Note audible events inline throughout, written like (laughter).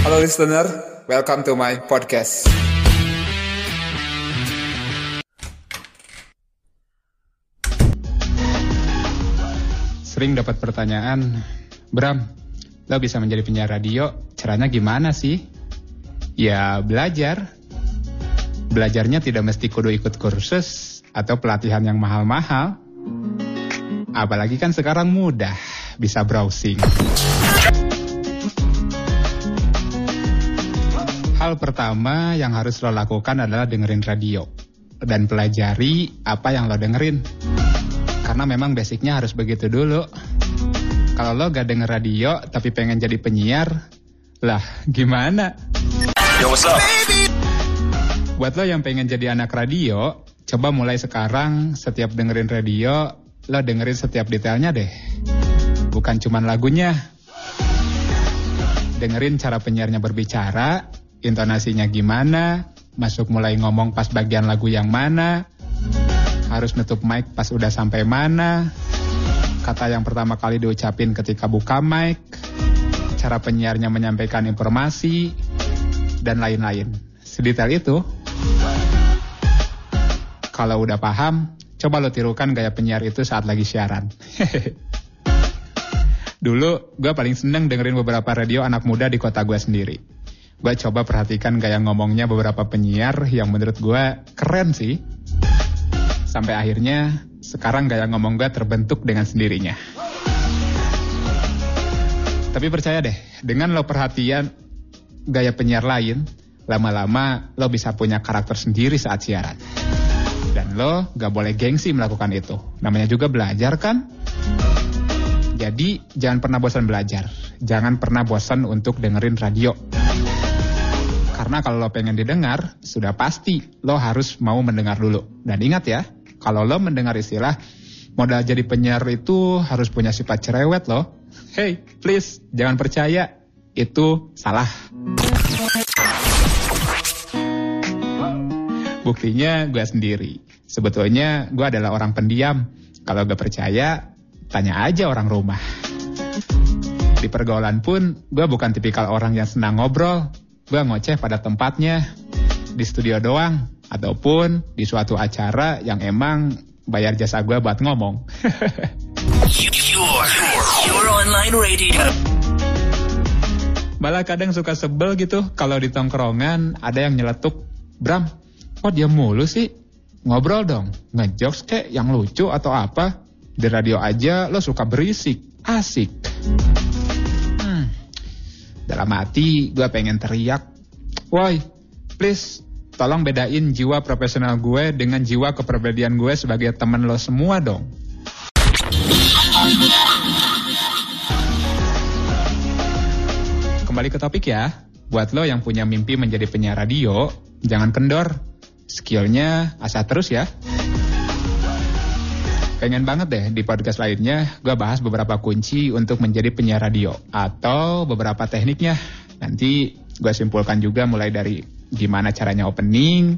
Halo listener, welcome to my podcast. Sering dapat pertanyaan, Bram, lo bisa menjadi penyiar radio, caranya gimana sih? Ya belajar. Belajarnya tidak mesti kudu ikut kursus atau pelatihan yang mahal-mahal. Apalagi kan sekarang mudah, bisa browsing. Hal pertama yang harus lo lakukan adalah dengerin radio dan pelajari apa yang lo dengerin. Karena memang basicnya harus begitu dulu. Kalau lo gak denger radio tapi pengen jadi penyiar, lah gimana? Yo, what's up? Buat lo yang pengen jadi anak radio, coba mulai sekarang setiap dengerin radio, lo dengerin setiap detailnya deh. Bukan cuman lagunya. Dengerin cara penyiarnya berbicara, intonasinya gimana, masuk mulai ngomong pas bagian lagu yang mana, harus nutup mic pas udah sampai mana, kata yang pertama kali diucapin ketika buka mic, cara penyiarnya menyampaikan informasi, dan lain-lain. Sedetail itu, kalau udah paham, coba lo tirukan gaya penyiar itu saat lagi siaran. (laughs) Dulu, gue paling seneng dengerin beberapa radio anak muda di kota gue sendiri. Gue coba perhatikan gaya ngomongnya beberapa penyiar yang menurut gue keren sih. Sampai akhirnya, sekarang gaya ngomong gue terbentuk dengan sendirinya. Tapi percaya deh, dengan lo perhatian gaya penyiar lain, lama-lama lo bisa punya karakter sendiri saat siaran. Dan lo gak boleh gengsi melakukan itu. Namanya juga belajar kan? Jadi jangan pernah bosan belajar. Jangan pernah bosan untuk dengerin radio. Karena kalau lo pengen didengar, sudah pasti lo harus mau mendengar dulu. Dan ingat ya, kalau lo mendengar istilah modal jadi penyiar itu harus punya sifat cerewet lo. Hey, please, jangan percaya. Itu salah. Buktinya gue sendiri. Sebetulnya gue adalah orang pendiam. Kalau gak percaya, tanya aja orang rumah. Di pergaulan pun, gue bukan tipikal orang yang senang ngobrol. Gue ngoceh pada tempatnya, di studio doang, ataupun di suatu acara yang emang bayar jasa gue buat ngomong. Your, your online radio. Malah kadang suka sebel gitu kalau di tongkrongan ada yang nyeletuk, Bram, kok dia mulu sih? Ngobrol dong, ngejokes kek yang lucu atau apa? Di radio aja lo suka berisik, asik. Dalam hati gue pengen teriak, woi, please tolong bedain jiwa profesional gue dengan jiwa kepribadian gue sebagai temen lo semua dong. Kembali ke topik ya, buat lo yang punya mimpi menjadi penyiar radio, jangan kendor. Skillnya asah terus ya. Pengen banget deh di podcast lainnya gue bahas beberapa kunci untuk menjadi penyiar radio atau beberapa tekniknya. Nanti gue simpulkan juga mulai dari gimana caranya opening,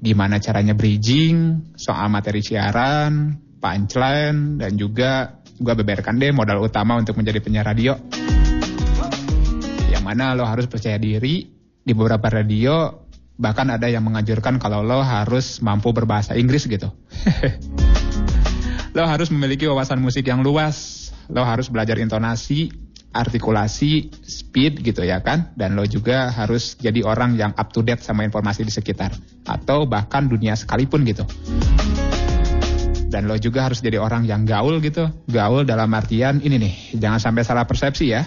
gimana caranya bridging, soal materi siaran, punchline, dan juga gue beberkan deh modal utama untuk menjadi penyiar radio. Yang mana lo harus percaya diri di beberapa radio bahkan ada yang menganjurkan kalau lo harus mampu berbahasa Inggris gitu. (laughs) lo harus memiliki wawasan musik yang luas, lo harus belajar intonasi, artikulasi, speed gitu ya kan, dan lo juga harus jadi orang yang up to date sama informasi di sekitar, atau bahkan dunia sekalipun gitu. Dan lo juga harus jadi orang yang gaul gitu, gaul dalam artian ini nih, jangan sampai salah persepsi ya.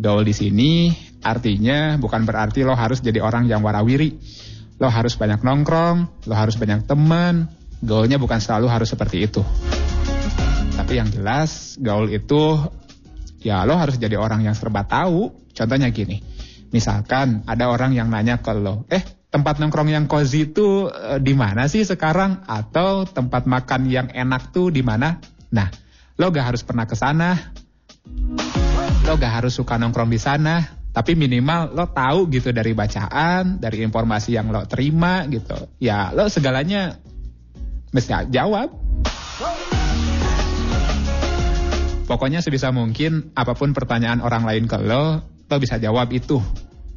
Gaul di sini artinya bukan berarti lo harus jadi orang yang warawiri. Lo harus banyak nongkrong, lo harus banyak teman. Gaulnya bukan selalu harus seperti itu. Tapi yang jelas gaul itu ya lo harus jadi orang yang serba tahu. Contohnya gini, misalkan ada orang yang nanya ke lo, eh tempat nongkrong yang cozy itu eh, di mana sih sekarang? Atau tempat makan yang enak tuh di mana? Nah, lo gak harus pernah ke sana. Lo gak harus suka nongkrong di sana. Tapi minimal lo tahu gitu dari bacaan, dari informasi yang lo terima gitu. Ya lo segalanya mesti jawab. Pokoknya sebisa mungkin apa pun pertanyaan orang lain ke lo, lo bisa jawab itu.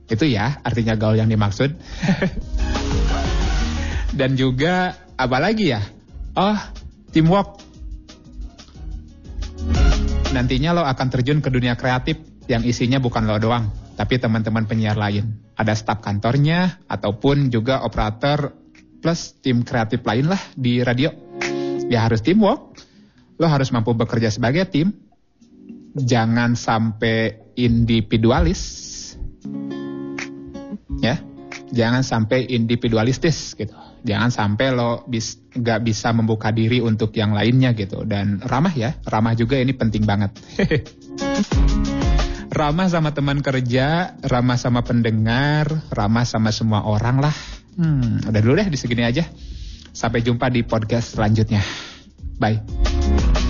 Itu ya artinya gaul yang dimaksud. (laughs) Dan juga apa lagi ya? Oh, teamwork. Nantinya lo akan terjun ke dunia kreatif yang isinya bukan lo doang, tapi teman-teman penyiar lain. Ada staf kantornya ataupun juga operator plus tim kreatif lain lah di radio. Ya harus teamwork. Lo harus mampu bekerja sebagai tim. Jangan sampai individualis. Ya, jangan sampai individualistis gitu. Jangan sampai lo bis, gak bisa membuka diri untuk yang lainnya gitu. Dan ramah ya, ramah juga ini penting banget. (laughs) ramah sama teman kerja, ramah sama pendengar, ramah sama semua orang lah. Hmm, udah dulu deh di segini aja. Sampai jumpa di podcast selanjutnya. Bye.